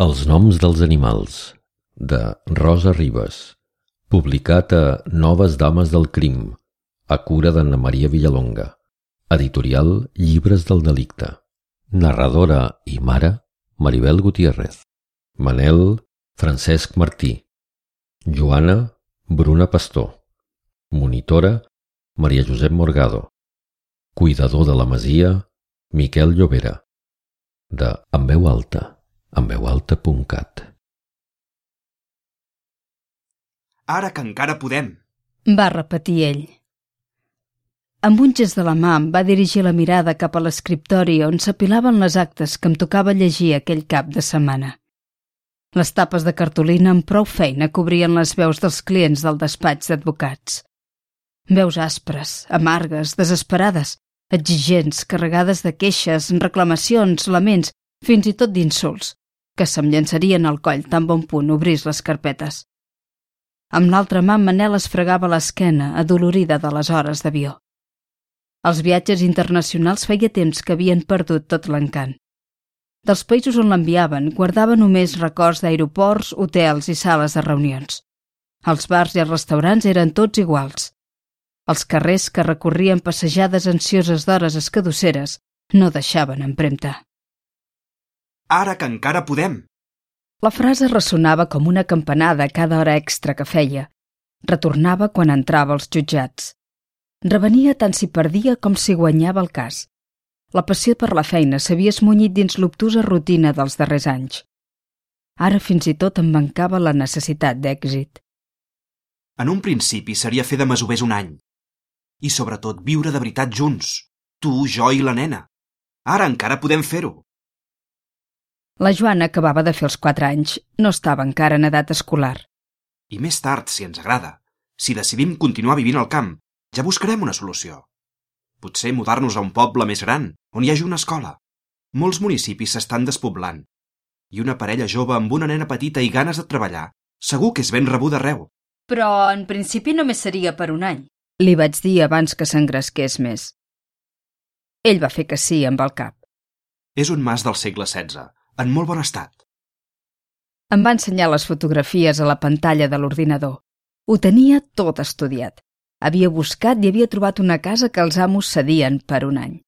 Els noms dels animals, de Rosa Ribes, publicat a Noves Dames del Crim, a cura d'Anna Maria Villalonga, editorial Llibres del Delicte, narradora i mare Maribel Gutiérrez, Manel Francesc Martí, Joana Bruna Pastor, monitora Maria Josep Morgado, cuidador de la masia Miquel Llobera, de En veu alta enveualta.cat Ara que encara podem. Va repetir ell. Amb un gest de la mà em va dirigir la mirada cap a l'escriptori on s'apilaven les actes que em tocava llegir aquell cap de setmana. Les tapes de cartolina amb prou feina cobrien les veus dels clients del despatx d'advocats. Veus aspres, amargues, desesperades, exigents, carregades de queixes, reclamacions, laments, fins i tot d'insults, que se'm llançarien al coll tan bon punt obrís les carpetes. Amb l'altra mà Manel es fregava l'esquena, adolorida de les hores d'avió. Els viatges internacionals feia temps que havien perdut tot l'encant. Dels països on l'enviaven guardava només records d'aeroports, hotels i sales de reunions. Els bars i els restaurants eren tots iguals. Els carrers que recorrien passejades ansioses d'hores escadusseres no deixaven empremta. Ara que encara podem. La frase ressonava com una campanada cada hora extra que feia. Retornava quan entrava als jutjats. Revenia tant si perdia com si guanyava el cas. La passió per la feina s'havia esmunyit dins l'obtusa rutina dels darrers anys. Ara fins i tot em mancava la necessitat d'èxit. En un principi seria fer de masovers un any. I sobretot viure de veritat junts. Tu, jo i la nena. Ara encara podem fer-ho. La Joana acabava de fer els quatre anys, no estava encara en edat escolar. I més tard, si ens agrada, si decidim continuar vivint al camp, ja buscarem una solució. Potser mudar-nos a un poble més gran, on hi hagi una escola. Molts municipis s'estan despoblant. I una parella jove amb una nena petita i ganes de treballar, segur que és ben rebuda arreu. Però en principi només seria per un any. Li vaig dir abans que s'engresqués més. Ell va fer que sí amb el cap. És un mas del segle XVI, en molt bon estat. Em va ensenyar les fotografies a la pantalla de l'ordinador. Ho tenia tot estudiat. Havia buscat i havia trobat una casa que els amos cedien per un any.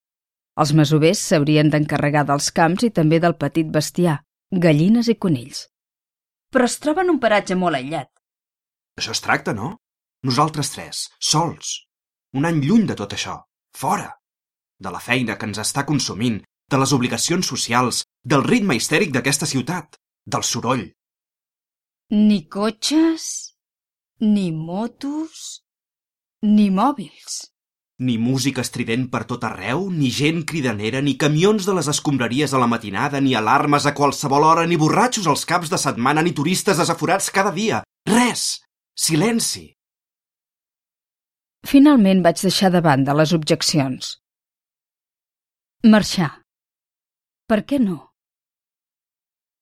Els masovers s'haurien d'encarregar dels camps i també del petit bestiar, gallines i conills. Però es troba en un paratge molt aïllat. Això es tracta, no? Nosaltres tres, sols. Un any lluny de tot això, fora. De la feina que ens està consumint, de les obligacions socials, del ritme histèric d'aquesta ciutat, del soroll. Ni cotxes, ni motos, ni mòbils. Ni música estrident per tot arreu, ni gent cridanera, ni camions de les escombraries a la matinada, ni alarmes a qualsevol hora, ni borratxos als caps de setmana, ni turistes desaforats cada dia. Res! Silenci! Finalment vaig deixar de banda les objeccions. Marxar. Per què no?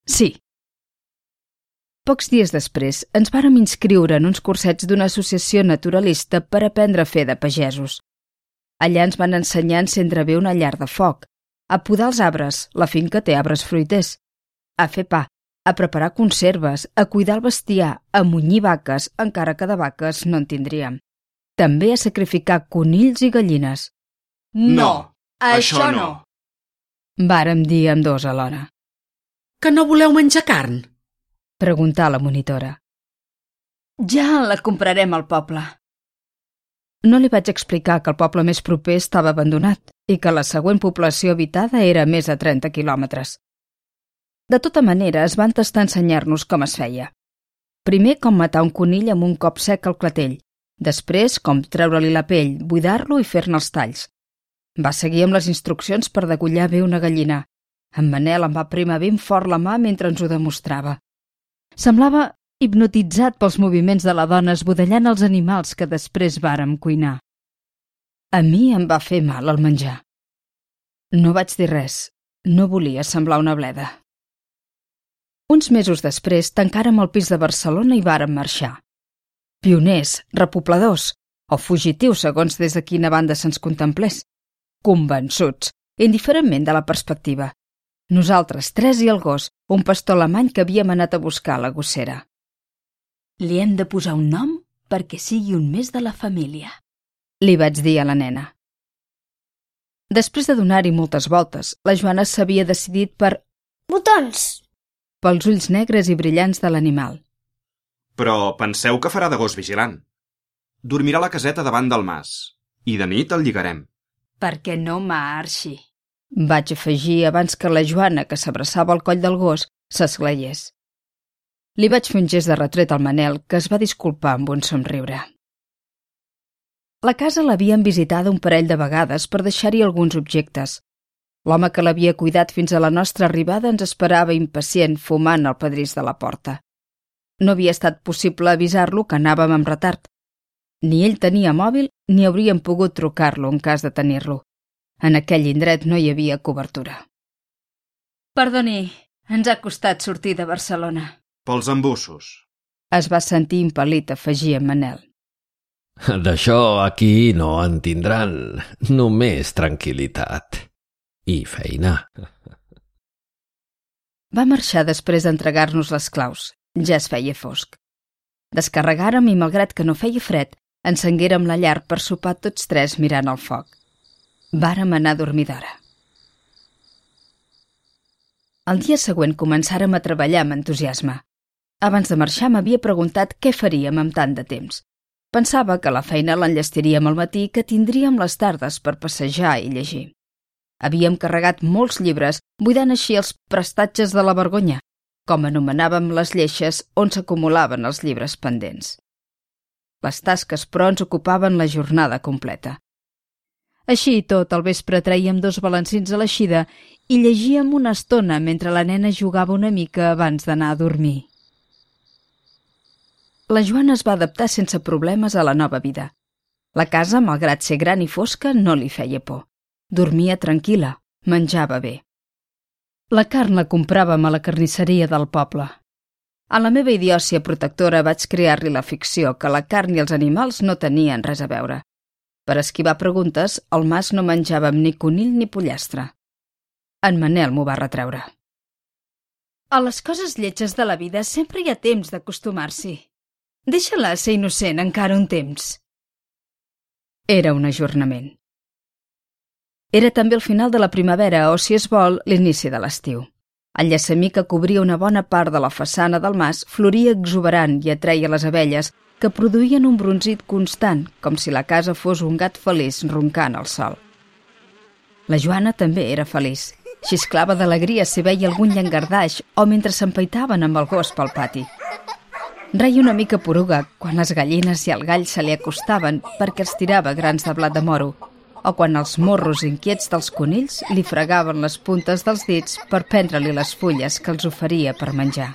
Sí. Pocs dies després ens vàrem inscriure en uns cursets d'una associació naturalista per aprendre a fer de pagesos. Allà ens van ensenyar a encendre bé una llar de foc, a podar els arbres, la finca té arbres fruiters, a fer pa, a preparar conserves, a cuidar el bestiar, a munyir vaques, encara que de vaques no en tindríem. També a sacrificar conills i gallines. No, això no. Vàrem dir amb dos alhora. Que no voleu menjar carn? Preguntà la monitora. Ja la comprarem al poble. No li vaig explicar que el poble més proper estava abandonat i que la següent població habitada era a més de 30 quilòmetres. De tota manera, es van tastar ensenyar-nos com es feia. Primer, com matar un conill amb un cop sec al clatell. Després, com treure-li la pell, buidar-lo i fer-ne els talls. Va seguir amb les instruccions per degullar bé una gallina. En Manel em va primar ben fort la mà mentre ens ho demostrava. Semblava hipnotitzat pels moviments de la dona esbudellant els animals que després vàrem cuinar. A mi em va fer mal el menjar. No vaig dir res. No volia semblar una bleda. Uns mesos després tancàrem el pis de Barcelona i vàrem marxar. Pioners, repobladors, o fugitius segons des de quina banda se'ns contemplés. Convençuts, indiferentment de la perspectiva. Nosaltres tres i el gos, un pastor alemany que havíem anat a buscar a la gossera. Li hem de posar un nom perquè sigui un més de la família. Li vaig dir a la nena. Després de donar-hi moltes voltes, la Joana s'havia decidit per Botons! pels ulls negres i brillants de l'animal. Però penseu que farà de gos vigilant. Dormirà a la caseta davant del mas. I de nit el lligarem. Perquè no marxi. Vaig afegir abans que la Joana, que s'abraçava al coll del gos, s'esglaiés. Li vaig fer un gest de retret al Manel, que es va disculpar amb un somriure. La casa l'havien visitada un parell de vegades per deixar-hi alguns objectes. L'home que l'havia cuidat fins a la nostra arribada ens esperava impacient fumant al pedrís de la porta. No havia estat possible avisar-lo que anàvem amb retard. Ni ell tenia mòbil ni hauríem pogut trucar-lo en cas de tenir-lo. En aquell indret no hi havia cobertura. Perdoni, ens ha costat sortir de Barcelona. Pels embussos. Es va sentir impel·lit afegir en Manel. D'això aquí no en tindran. Només tranquil·litat. I feina. Va marxar després d'entregar-nos les claus. Ja es feia fosc. Descarregàrem i, malgrat que no feia fred, encenguérem la llar per sopar tots tres mirant el foc. Vàrem anar a dormir d'hora. El dia següent començàrem a treballar amb entusiasme. Abans de marxar m'havia preguntat què faríem amb tant de temps. Pensava que la feina l'enllestiríem al matí que tindríem les tardes per passejar i llegir. Havíem carregat molts llibres, buidant així els prestatges de la vergonya, com anomenàvem les lleixes on s'acumulaven els llibres pendents. Les tasques, però, ens ocupaven la jornada completa. Així i tot, al vespre traíem dos balancins a l'eixida i llegíem una estona mentre la nena jugava una mica abans d'anar a dormir. La Joana es va adaptar sense problemes a la nova vida. La casa, malgrat ser gran i fosca, no li feia por. Dormia tranquil·la, menjava bé. La carn la compràvem a la carnisseria del poble. A la meva idiòcia protectora vaig crear-li la ficció que la carn i els animals no tenien res a veure. Per esquivar preguntes, al mas no menjàvem ni conill ni pollastre. En Manel m'ho va retreure. A les coses lletges de la vida sempre hi ha temps d'acostumar-s'hi. Deixa-la ser innocent encara un temps. Era un ajornament. Era també el final de la primavera o, si es vol, l'inici de l'estiu. El llesamí que cobria una bona part de la façana del mas floria exuberant i atreia les abelles, que produïen un bronzit constant, com si la casa fos un gat feliç roncant al sol. La Joana també era feliç. Xisclava d'alegria si veia algun llangardaix o mentre s'empaitaven amb el gos pel pati. Reia una mica poruga quan les gallines i el gall se li acostaven perquè els tirava grans de blat de moro o quan els morros inquiets dels conills li fregaven les puntes dels dits per prendre-li les fulles que els oferia per menjar.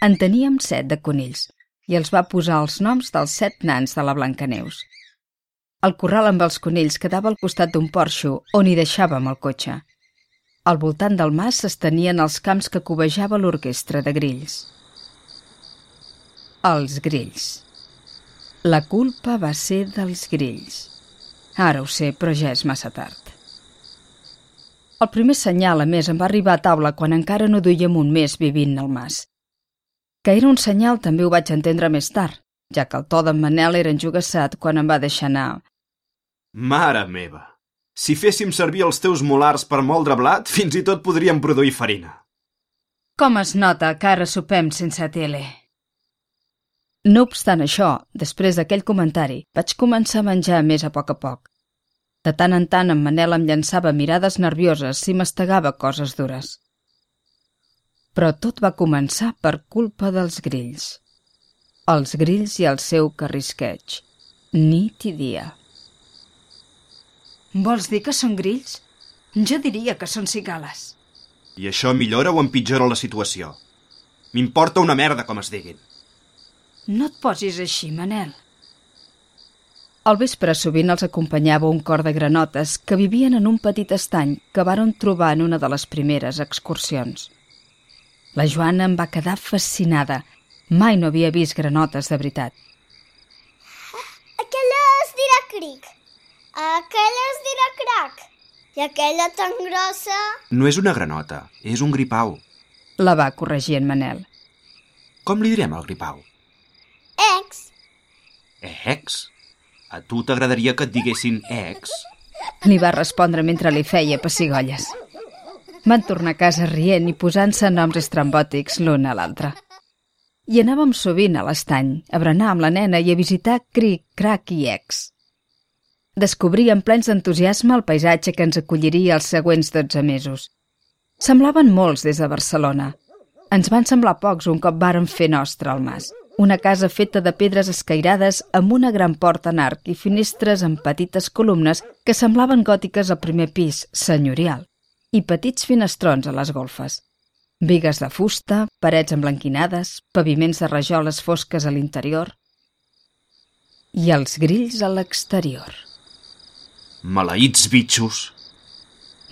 En teníem set de conills i els va posar els noms dels set nans de la Blancaneus. El corral amb els conills quedava al costat d'un porxo on hi deixàvem el cotxe. Al voltant del mas s'estenien els camps que cobejava l'orquestra de grills. Els grills. La culpa va ser dels grills. Ara ho sé, però ja és massa tard. El primer senyal, a més, em va arribar a taula quan encara no duíem un mes vivint al mas. Que era un senyal també ho vaig entendre més tard, ja que el to d'en Manel era enjugassat quan em va deixar anar. Mare meva! Si féssim servir els teus molars per moldre blat, fins i tot podríem produir farina. Com es nota que ara sopem sense tele? No obstant això, després d'aquell comentari, vaig començar a menjar més a poc a poc. De tant en tant en Manel em llançava mirades nervioses si mastegava coses dures. Però tot va començar per culpa dels grills. Els grills i el seu carrisqueig, nit i dia. Vols dir que són grills? Jo diria que són cigales. I això millora o empitjora la situació? M'importa una merda com es diguin. No et posis així, Manel. Al vespre sovint els acompanyava un cor de granotes que vivien en un petit estany que varen trobar en una de les primeres excursions. La Joana em va quedar fascinada. Mai no havia vist granotes de veritat. Aquella es dirà cric. Aquella es dirà crac. I aquella tan grossa? No és una granota, és un gripau. La va corregir en Manel. Com li direm al gripau? Ex. Ex? A tu t'agradaria que et diguessin ex? Li va respondre mentre li feia pessigolles. Van tornar a casa rient i posant-se noms estrambòtics l'un a l'altre. I anàvem sovint a l'estany, a berenar amb la nena i a visitar Cric, Crac i Ex. Descobríem plens d'entusiasme el paisatge que ens acolliria els següents 12 mesos. Semblaven molts des de Barcelona. Ens van semblar pocs un cop vàrem fer nostre al mas. Una casa feta de pedres escairades amb una gran porta en arc i finestres amb petites columnes que semblaven gòtiques al primer pis, senyorial, i petits finestrons a les golfes. Vigues de fusta, parets emblanquinades, paviments de rajoles fosques a l'interior i els grills a l'exterior. Maleïts bitxos!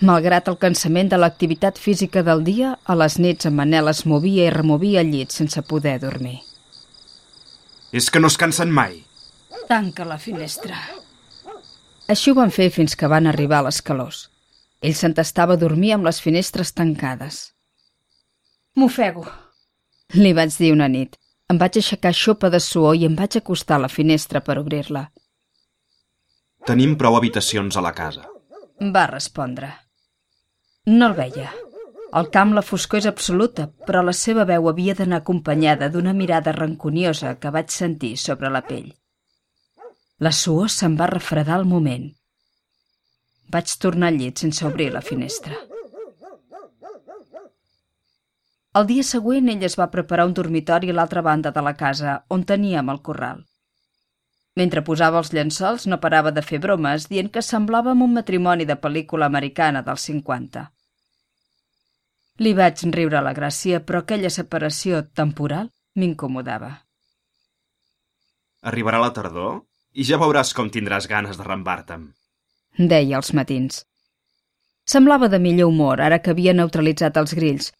Malgrat el cansament de l'activitat física del dia, a les nits en Manel es movia i removia el llit sense poder dormir. És que no es cansen mai. Tanca la finestra. Així ho van fer fins que van arribar a les calors. Ell s'entestava a dormir amb les finestres tancades. M'ofego. Li vaig dir una nit. Em vaig aixecar xopa de suor i em vaig acostar a la finestra per obrir-la. Tenim prou habitacions a la casa. Va respondre. No el veia. Al camp la foscor és absoluta, però la seva veu havia d'anar acompanyada d'una mirada ranconiosa que vaig sentir sobre la pell. La suor se'm va refredar al moment. Vaig tornar al llit sense obrir la finestra. El dia següent ell es va preparar un dormitori a l'altra banda de la casa, on teníem el corral. Mentre posava els llençols no parava de fer bromes dient que semblàvem un matrimoni de pel·lícula americana dels 50. Li vaig riure la gràcia, però aquella separació temporal m'incomodava. Arribarà la tardor i ja veuràs com tindràs ganes de rembar-te'm. Deia als matins. Semblava de millor humor ara que havia neutralitzat els grills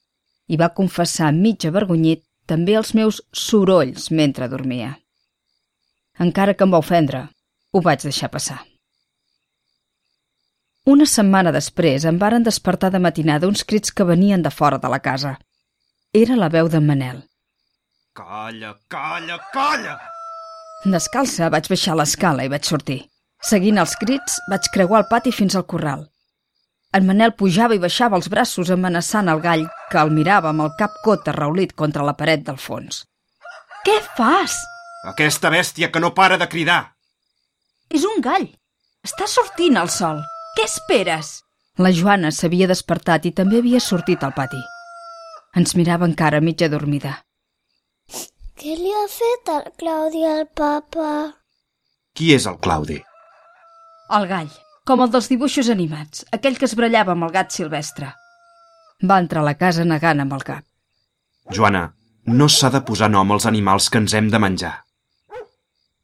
i va confessar mig avergonyit també els meus sorolls mentre dormia. Encara que em va ofendre, ho vaig deixar passar. Una setmana després em varen despertar de matinada uns crits que venien de fora de la casa. Era la veu d'en Manel. Calla, calla, calla! Descalça vaig baixar l'escala i vaig sortir. Seguint els crits, vaig creuar el pati fins al corral. En Manel pujava i baixava els braços amenaçant el gall, que el mirava amb el cap cot arraulit contra la paret del fons. Què fas? Aquesta bèstia que no para de cridar! És un gall. Està sortint el sol. Què esperes? La Joana s'havia despertat i també havia sortit al pati. Ens mirava encara mitja dormida. Què li ha fet el Claudi al papa? Qui és el Claudi? El gall, com el dels dibuixos animats, aquell que es brallava amb el gat silvestre. Va entrar a la casa negant amb el cap. Joana, no s'ha de posar nom als animals que ens hem de menjar.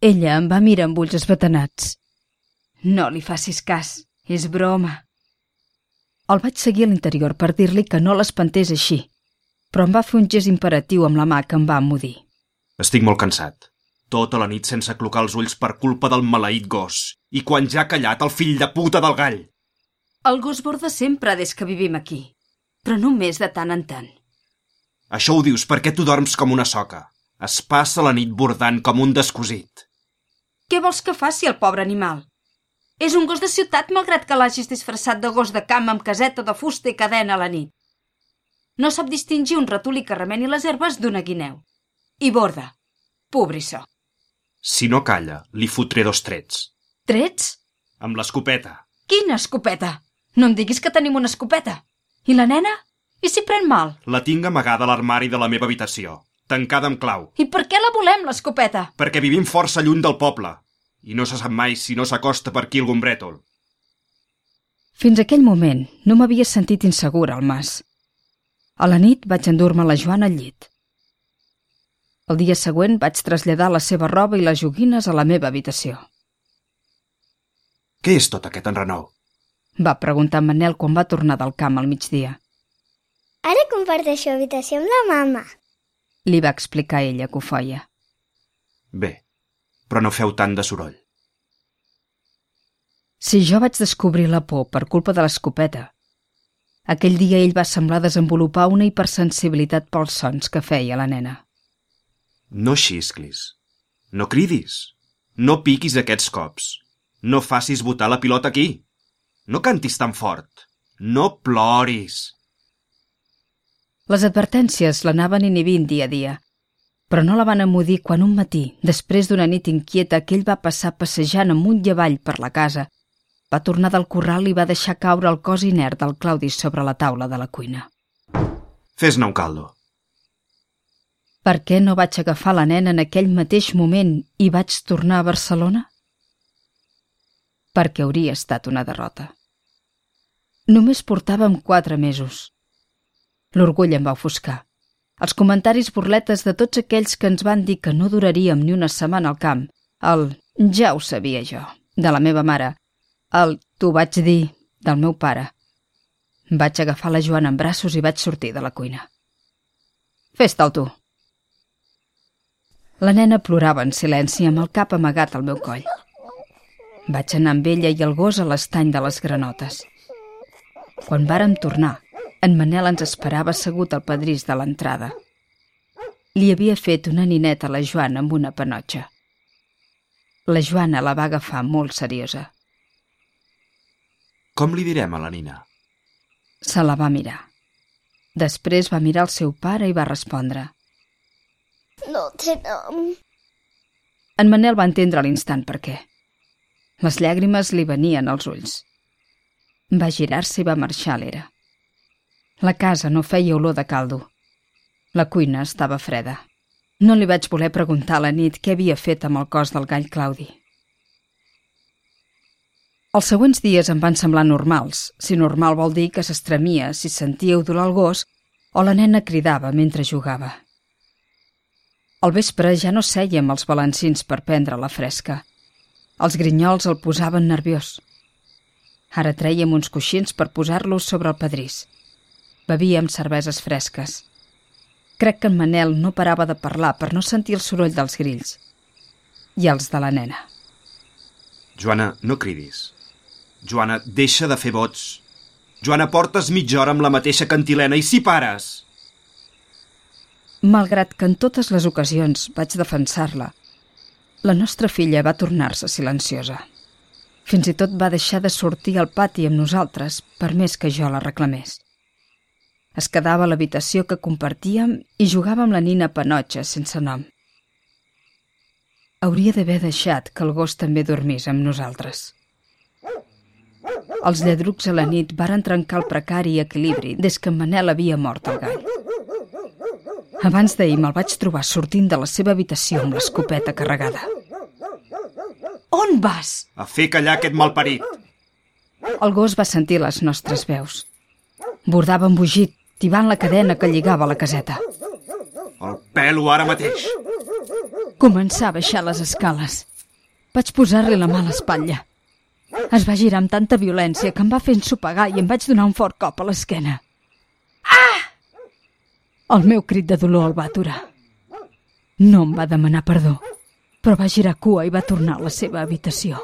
Ella em va mirar amb ulls esbatanats. No li facis cas. És broma. El vaig seguir a l'interior per dir-li que no l'espantés així, però em va fer un gest imperatiu amb la mà que em va emmudir. Estic molt cansat. Tota la nit sense clocar els ulls per culpa del maleït gos. I quan ja ha callat el fill de puta del gall. El gos borda sempre des que vivim aquí, però només de tant en tant. Això ho dius perquè tu dorms com una soca. Es passa la nit bordant com un descosit. Què vols que faci el pobre animal? És un gos de ciutat malgrat que l'hagis disfressat de gos de camp amb caseta de fusta i cadena a la nit. No sap distingir un ratolí que remeni les herbes d'una guineu. I borda. Pobrissó. Si no calla, li fotré dos trets. Trets? Amb l'escopeta. Quina escopeta? No em diguis que tenim una escopeta. I la nena? I si pren mal? La tinc amagada a l'armari de la meva habitació, tancada amb clau. I per què la volem, l'escopeta? Perquè vivim força lluny del poble i no se sap mai si no s'acosta per aquí algun brètol. Fins aquell moment no m'havia sentit insegura al mas. A la nit vaig endur-me la Joana al llit. El dia següent vaig traslladar la seva roba i les joguines a la meva habitació. Què és tot aquest enrenou? Va preguntar Manel quan va tornar del camp al migdia. Ara comparteixo habitació amb la mama. Li va explicar ella que ho feia. Bé, però no feu tant de soroll. Si jo vaig descobrir la por per culpa de l'escopeta, aquell dia ell va semblar desenvolupar una hipersensibilitat pels sons que feia la nena. No xisclis. No cridis. No piquis aquests cops. No facis botar la pilota aquí. No cantis tan fort. No ploris. Les advertències l'anaven inhibint dia a dia, però no la van emudir quan un matí, després d'una nit inquieta que ell va passar passejant amunt i avall per la casa, va tornar del corral i va deixar caure el cos inert del Claudi sobre la taula de la cuina. Fes-ne un caldo. Per què no vaig agafar la nena en aquell mateix moment i vaig tornar a Barcelona? Perquè hauria estat una derrota. Només portàvem quatre mesos. L'orgull em va ofuscar els comentaris burletes de tots aquells que ens van dir que no duraríem ni una setmana al camp, el ja ho sabia jo, de la meva mare, el t'ho vaig dir, del meu pare. Vaig agafar la Joana en braços i vaig sortir de la cuina. Fes-te'l tu. La nena plorava en silenci amb el cap amagat al meu coll. Vaig anar amb ella i el gos a l'estany de les granotes. Quan vàrem tornar, en Manel ens esperava assegut al pedrís de l'entrada. Li havia fet una nineta a la Joana amb una panotxa. La Joana la va agafar molt seriosa. Com li direm a la nina? Se la va mirar. Després va mirar el seu pare i va respondre. No té nom. En Manel va entendre a l'instant per què. Les llàgrimes li venien als ulls. Va girar-se i va marxar l'era. La casa no feia olor de caldo. La cuina estava freda. No li vaig voler preguntar a la nit què havia fet amb el cos del gall Claudi. Els següents dies em van semblar normals, si normal vol dir que s'estremia si sentia odolar el gos o la nena cridava mentre jugava. Al vespre ja no sèiem els balancins per prendre la fresca. Els grinyols el posaven nerviós. Ara trèiem uns coixins per posar-los sobre el pedrís. Bevíem cerveses fresques. Crec que en Manel no parava de parlar per no sentir el soroll dels grills. I els de la nena. Joana, no cridis. Joana, deixa de fer vots. Joana, portes mitja hora amb la mateixa cantilena i si pares! Malgrat que en totes les ocasions vaig defensar-la, la nostra filla va tornar-se silenciosa. Fins i tot va deixar de sortir al pati amb nosaltres per més que jo la reclamés. Es quedava a l'habitació que compartíem i jugava amb la nina Panotxa sense nom. Hauria d'haver deixat que el gos també dormís amb nosaltres. Els lladrucs a la nit varen trencar el precari equilibri des que en Manel havia mort el gall. Abans d'ahir me'l vaig trobar sortint de la seva habitació amb l'escopeta carregada. On vas? A fer callar aquest malparit. El gos va sentir les nostres veus. Bordava embogit, tibant la cadena que lligava la caseta. El pelo ara mateix. Començà a baixar les escales. Vaig posar-li la mà a l'espatlla. Es va girar amb tanta violència que em va fer ensopegar i em vaig donar un fort cop a l'esquena. Ah! El meu crit de dolor el va aturar. No em va demanar perdó, però va girar cua i va tornar a la seva habitació.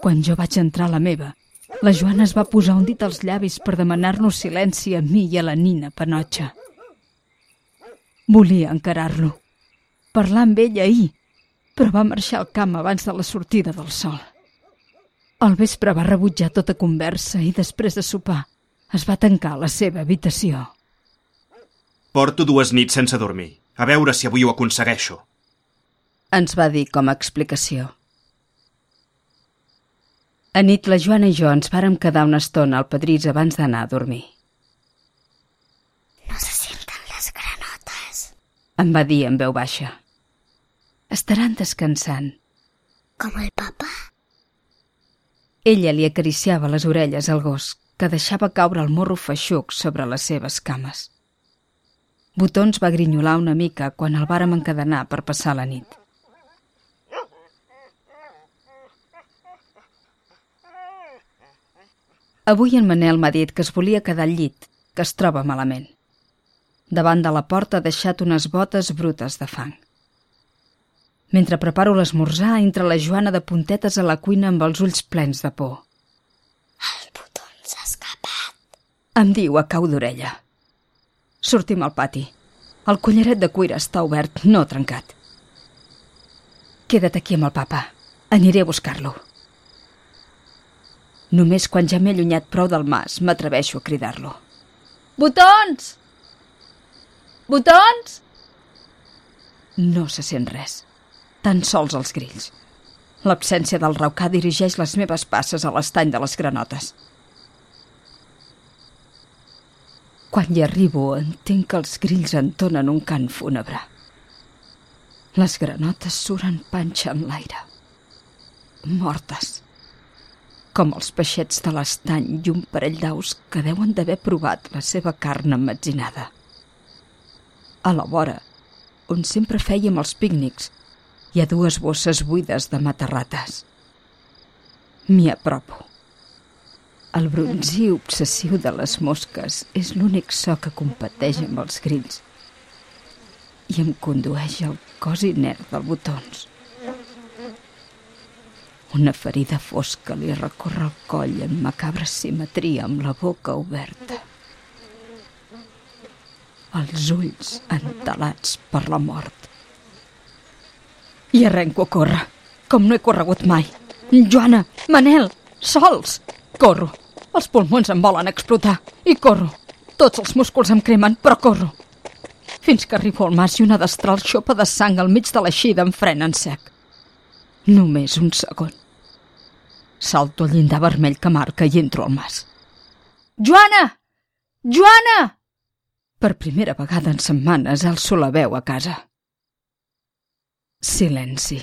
Quan jo vaig entrar a la meva, la Joana es va posar un dit als llavis per demanar-nos silenci a mi i a la nina Panotxa. Volia encarar-lo. Parlar amb ell ahir, però va marxar al camp abans de la sortida del sol. Al vespre va rebutjar tota conversa i després de sopar es va tancar a la seva habitació. Porto dues nits sense dormir. A veure si avui ho aconsegueixo. Ens va dir com a explicació. A nit la Joana i jo ens vàrem quedar una estona al pedrís abans d'anar a dormir. No se senten les granotes. Em va dir en veu baixa. Estaran descansant. Com el papa? Ella li acariciava les orelles al gos, que deixava caure el morro feixuc sobre les seves cames. Botons va grinyolar una mica quan el vàrem encadenar per passar la nit. Avui en Manel m'ha dit que es volia quedar al llit, que es troba malament. Davant de la porta ha deixat unes botes brutes de fang. Mentre preparo l'esmorzar, entra la Joana de puntetes a la cuina amb els ulls plens de por. El botó s'ha escapat. Em diu a cau d'orella. Sortim al pati. El collaret de cuir està obert, no trencat. Queda't aquí amb el papa. Aniré a buscar-lo. Només quan ja m'he allunyat prou del mas m'atreveixo a cridar-lo. Botons! Botons! No se sent res. Tan sols els grills. L'absència del raucar dirigeix les meves passes a l'estany de les granotes. Quan hi arribo, entenc que els grills entonen un cant fúnebre. Les granotes suren panxa en l'aire. Mortes. Com els peixets de l'estany i un parell d'aus que deuen d'haver provat la seva carn emmetzinada. A la vora, on sempre fèiem els pícnics, hi ha dues bosses buides de matarrates. M'hi apropo. El bronzí obsessiu de les mosques és l'únic so que competeix amb els grills i em condueix al cos inert del botons. Una ferida fosca li recorre el coll en macabra simetria amb la boca oberta. Els ulls entelats per la mort. I arrenco a córrer, com no he corregut mai. Joana, Manel, sols! Corro. Els pulmons em volen explotar. I corro. Tots els músculs em cremen, però corro. Fins que arribo al mas i una destral xopa de sang al mig de l'eixida em frena en sec. Només un segon. Salto al llindar vermell que marca i entro al mas. Joana! Joana! Per primera vegada en setmanes alço la veu a casa. Silenci.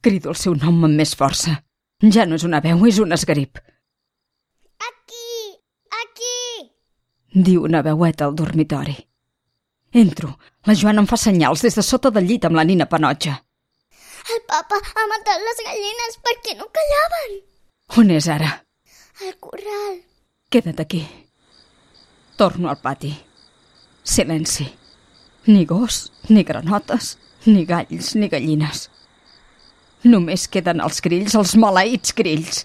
Crido el seu nom amb més força. Ja no és una veu, és un esgarip. Aquí! Aquí! Diu una veueta al dormitori. Entro. La Joana em fa senyals des de sota del llit amb la nina panotxa. El papa ha matat les gallines perquè no callaven. On és ara? Al corral. Queda't aquí. Torno al pati. Silenci. Ni gos, ni granotes, ni galls, ni gallines. Només queden els grills, els maleïts grills.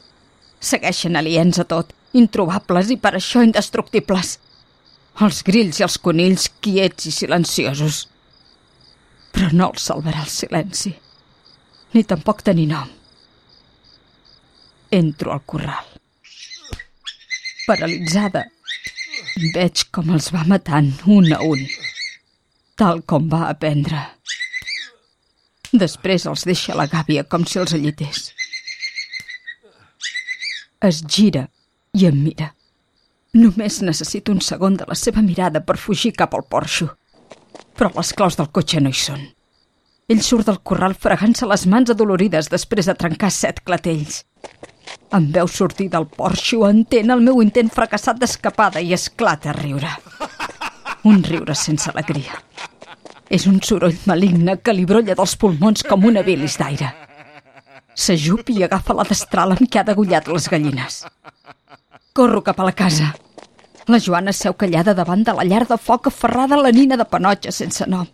Segueixen aliens a tot, introbables i per això indestructibles. Els grills i els conills quiets i silenciosos. Però no els salvarà el silenci, ni tampoc tenir nom. Entro al corral. Paralitzada, veig com els va matant un a un, tal com va aprendre. Després els deixa la gàbia com si els allités. Es gira i em mira. Només necessito un segon de la seva mirada per fugir cap al porxo. Però les claus del cotxe no hi són. Ell surt del corral fregant-se les mans adolorides després de trencar set clatells. Em veu sortir del porxo, entén el meu intent fracassat d'escapada i esclata a riure. Un riure sense alegria. És un soroll maligne que li brolla dels pulmons com una bilis d'aire. S'ajup i agafa la destral amb què ha degullat les gallines. Corro cap a la casa. La Joana seu callada davant de la llar de foc aferrada a la nina de panotxa sense nom.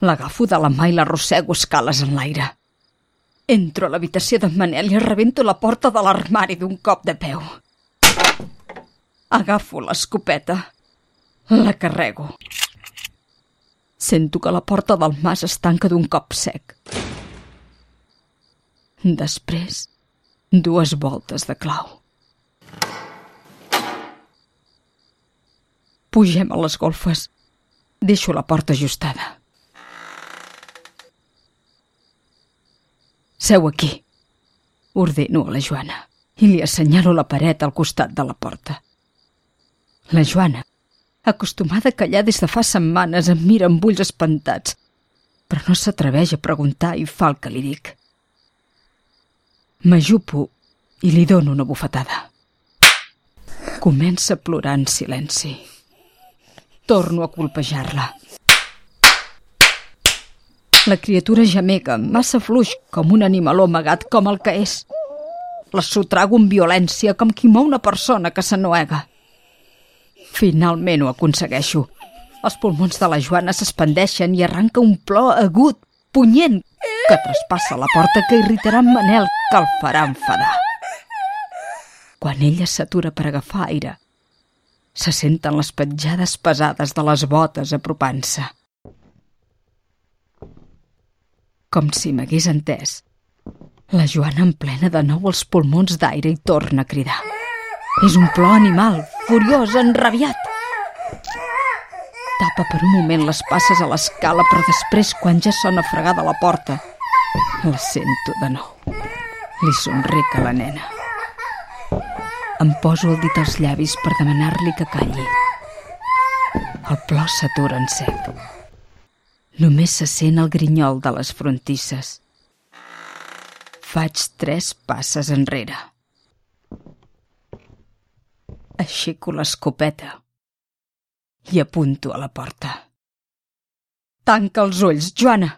L'agafo de la mà i l'arrossego escales en l'aire. Entro a l'habitació d'en Manel i rebento la porta de l'armari d'un cop de peu. Agafo l'escopeta. La carrego. Sento que la porta del mas es tanca d'un cop sec. Després, dues voltes de clau. Pugem a les golfes. Deixo la porta ajustada. Seu aquí. Ordeno a la Joana i li assenyalo la paret al costat de la porta. La Joana, acostumada a callar des de fa setmanes, em mira amb ulls espantats, però no s'atreveix a preguntar i fa el que li dic. M'ajupo i li dono una bufetada. Comença a plorar en silenci. Torno a colpejar-la. La criatura gemega, massa fluix, com un animaló amagat com el que és. La sotrago amb violència, com qui mou una persona que s'anoega. Finalment ho aconsegueixo. Els pulmons de la Joana s'expandeixen i arranca un plor agut, punyent que traspassa la porta que irritarà en Manel, que el farà enfadar. Quan ella s'atura per agafar aire, se senten les petjades pesades de les botes apropant-se. Com si m'hagués entès, la Joana emplena de nou els pulmons d'aire i torna a cridar. És un plor animal, furiós, enrabiat. Tapa per un moment les passes a l'escala, però després, quan ja sona fregada la porta, la sento de nou. Li somric a la nena. Em poso el dit als llavis per demanar-li que calli. El plor s'atura en sec. Només se sent el grinyol de les frontisses. Faig tres passes enrere. Aixeco l'escopeta i apunto a la porta. Tanca els ulls, Joana!